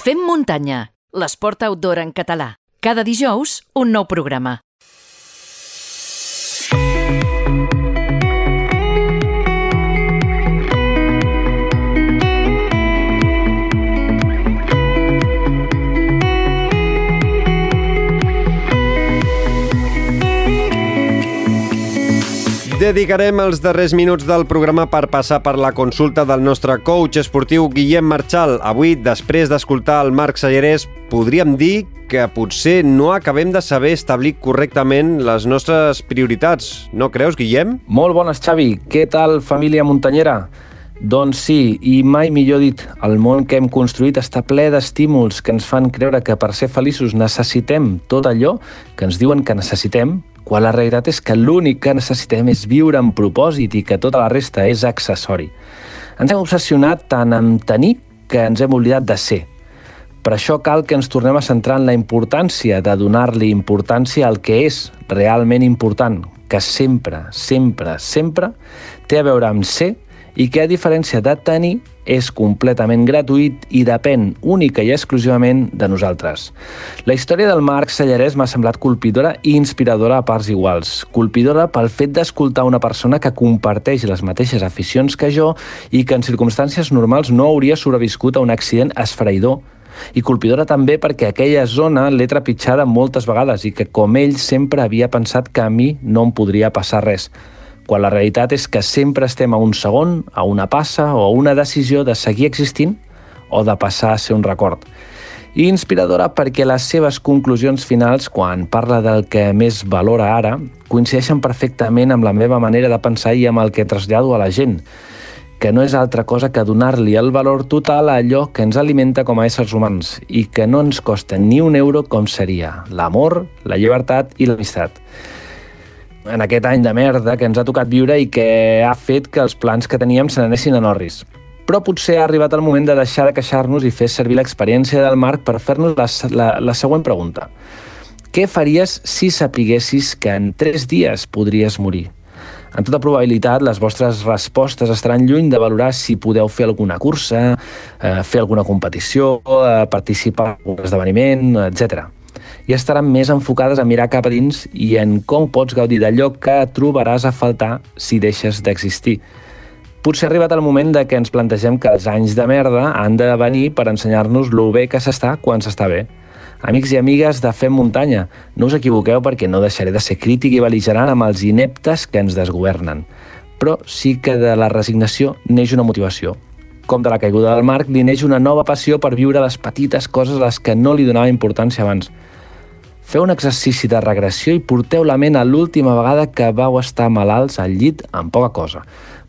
Fem muntanya, l'esport outdoor en català. Cada dijous, un nou programa. Dedicarem els darrers minuts del programa per passar per la consulta del nostre coach esportiu Guillem Marchal. Avui, després d'escoltar el Marc Sallerès, podríem dir que potser no acabem de saber establir correctament les nostres prioritats. No creus, Guillem? Molt bones, Xavi. Què tal, família muntanyera? Doncs sí, i mai millor dit, el món que hem construït està ple d'estímuls que ens fan creure que per ser feliços necessitem tot allò que ens diuen que necessitem quan la realitat és que l'únic que necessitem és viure amb propòsit i que tota la resta és accessori. Ens hem obsessionat tant en tenir que ens hem oblidat de ser. Per això cal que ens tornem a centrar en la importància de donar-li importància al que és realment important, que sempre, sempre, sempre té a veure amb ser i que, a diferència de tenir, és completament gratuït i depèn única i exclusivament de nosaltres. La història del Marc Sallarès m'ha semblat colpidora i inspiradora a parts iguals. Colpidora pel fet d'escoltar una persona que comparteix les mateixes aficions que jo i que en circumstàncies normals no hauria sobreviscut a un accident esfereïdor i colpidora també perquè aquella zona l'he trepitjada moltes vegades i que, com ell, sempre havia pensat que a mi no em podria passar res quan la realitat és que sempre estem a un segon, a una passa o a una decisió de seguir existint o de passar a ser un record. I inspiradora perquè les seves conclusions finals, quan parla del que més valora ara, coincideixen perfectament amb la meva manera de pensar i amb el que trasllado a la gent, que no és altra cosa que donar-li el valor total a allò que ens alimenta com a éssers humans i que no ens costa ni un euro com seria l'amor, la llibertat i l'amistat en aquest any de merda que ens ha tocat viure i que ha fet que els plans que teníem se n'anessin a Norris. Però potser ha arribat el moment de deixar de queixar-nos i fer servir l'experiència del Marc per fer-nos la, la, la següent pregunta. Què faries si sapiguessis que en tres dies podries morir? En tota probabilitat, les vostres respostes estaran lluny de valorar si podeu fer alguna cursa, eh, fer alguna competició, eh, participar en un esdeveniment, etc i estaran més enfocades a mirar cap a dins i en com pots gaudir d'allò que trobaràs a faltar si deixes d'existir. Potser ha arribat el moment de que ens plantegem que els anys de merda han de venir per ensenyar-nos lo bé que s'està quan s'està bé. Amics i amigues de Fem Muntanya, no us equivoqueu perquè no deixaré de ser crític i beligerant amb els ineptes que ens desgovernen. Però sí que de la resignació neix una motivació. Com de la caiguda del Marc, li neix una nova passió per viure les petites coses a les que no li donava importància abans – Feu un exercici de regressió i porteu la ment a l'última vegada que vau estar malalts al llit amb poca cosa.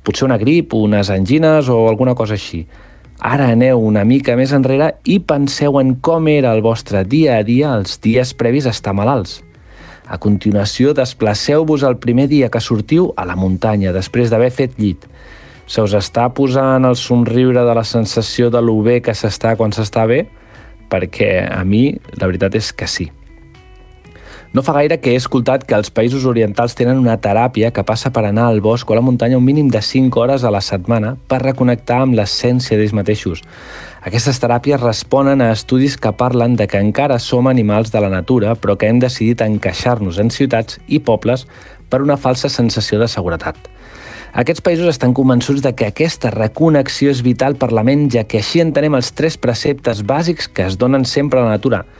Potser una grip, unes angines o alguna cosa així. Ara aneu una mica més enrere i penseu en com era el vostre dia a dia els dies previs a estar malalts. A continuació, desplaceu-vos el primer dia que sortiu a la muntanya, després d'haver fet llit. Se us està posant el somriure de la sensació de lo bé que s'està quan s'està bé? Perquè a mi la veritat és que sí. No fa gaire que he escoltat que els països orientals tenen una teràpia que passa per anar al bosc o a la muntanya un mínim de 5 hores a la setmana per reconnectar amb l'essència d'ells mateixos. Aquestes teràpies responen a estudis que parlen de que encara som animals de la natura, però que hem decidit encaixar-nos en ciutats i pobles per una falsa sensació de seguretat. Aquests països estan convençuts de que aquesta reconnexió és vital per la ment, ja que així entenem els tres preceptes bàsics que es donen sempre a la natura –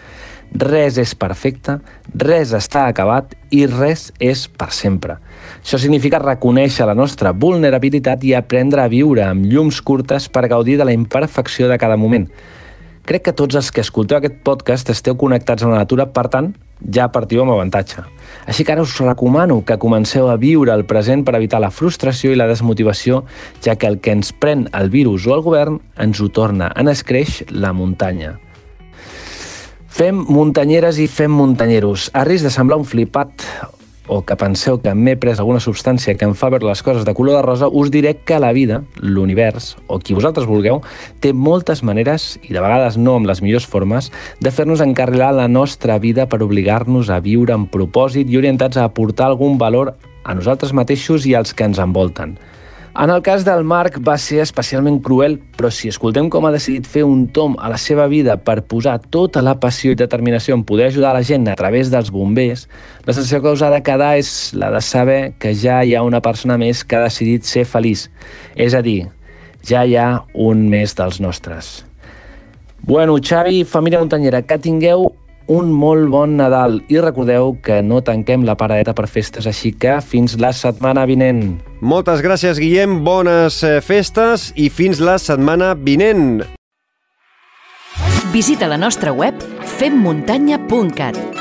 res és perfecte, res està acabat i res és per sempre. Això significa reconèixer la nostra vulnerabilitat i aprendre a viure amb llums curtes per gaudir de la imperfecció de cada moment. Crec que tots els que escolteu aquest podcast esteu connectats amb la natura, per tant, ja partiu amb avantatge. Així que ara us recomano que comenceu a viure el present per evitar la frustració i la desmotivació, ja que el que ens pren el virus o el govern ens ho torna en escreix la muntanya. Fem muntanyeres i fem muntanyeros. A risc de semblar un flipat o que penseu que m'he pres alguna substància que em fa veure les coses de color de rosa, us diré que la vida, l'univers, o qui vosaltres vulgueu, té moltes maneres, i de vegades no amb les millors formes, de fer-nos encarrilar la nostra vida per obligar-nos a viure amb propòsit i orientats a aportar algun valor a nosaltres mateixos i als que ens envolten. En el cas del Marc va ser especialment cruel, però si escoltem com ha decidit fer un tom a la seva vida per posar tota la passió i determinació en poder ajudar la gent a través dels bombers, la sensació que us ha de quedar és la de saber que ja hi ha una persona més que ha decidit ser feliç. És a dir, ja hi ha un més dels nostres. Bueno, Xavi, família muntanyera, que tingueu un molt bon Nadal i recordeu que no tanquem la paradeta per festes, així que fins la setmana vinent. Moltes gràcies, Guillem, bones eh, festes i fins la setmana vinent. Visita la nostra web femmuntanya.cat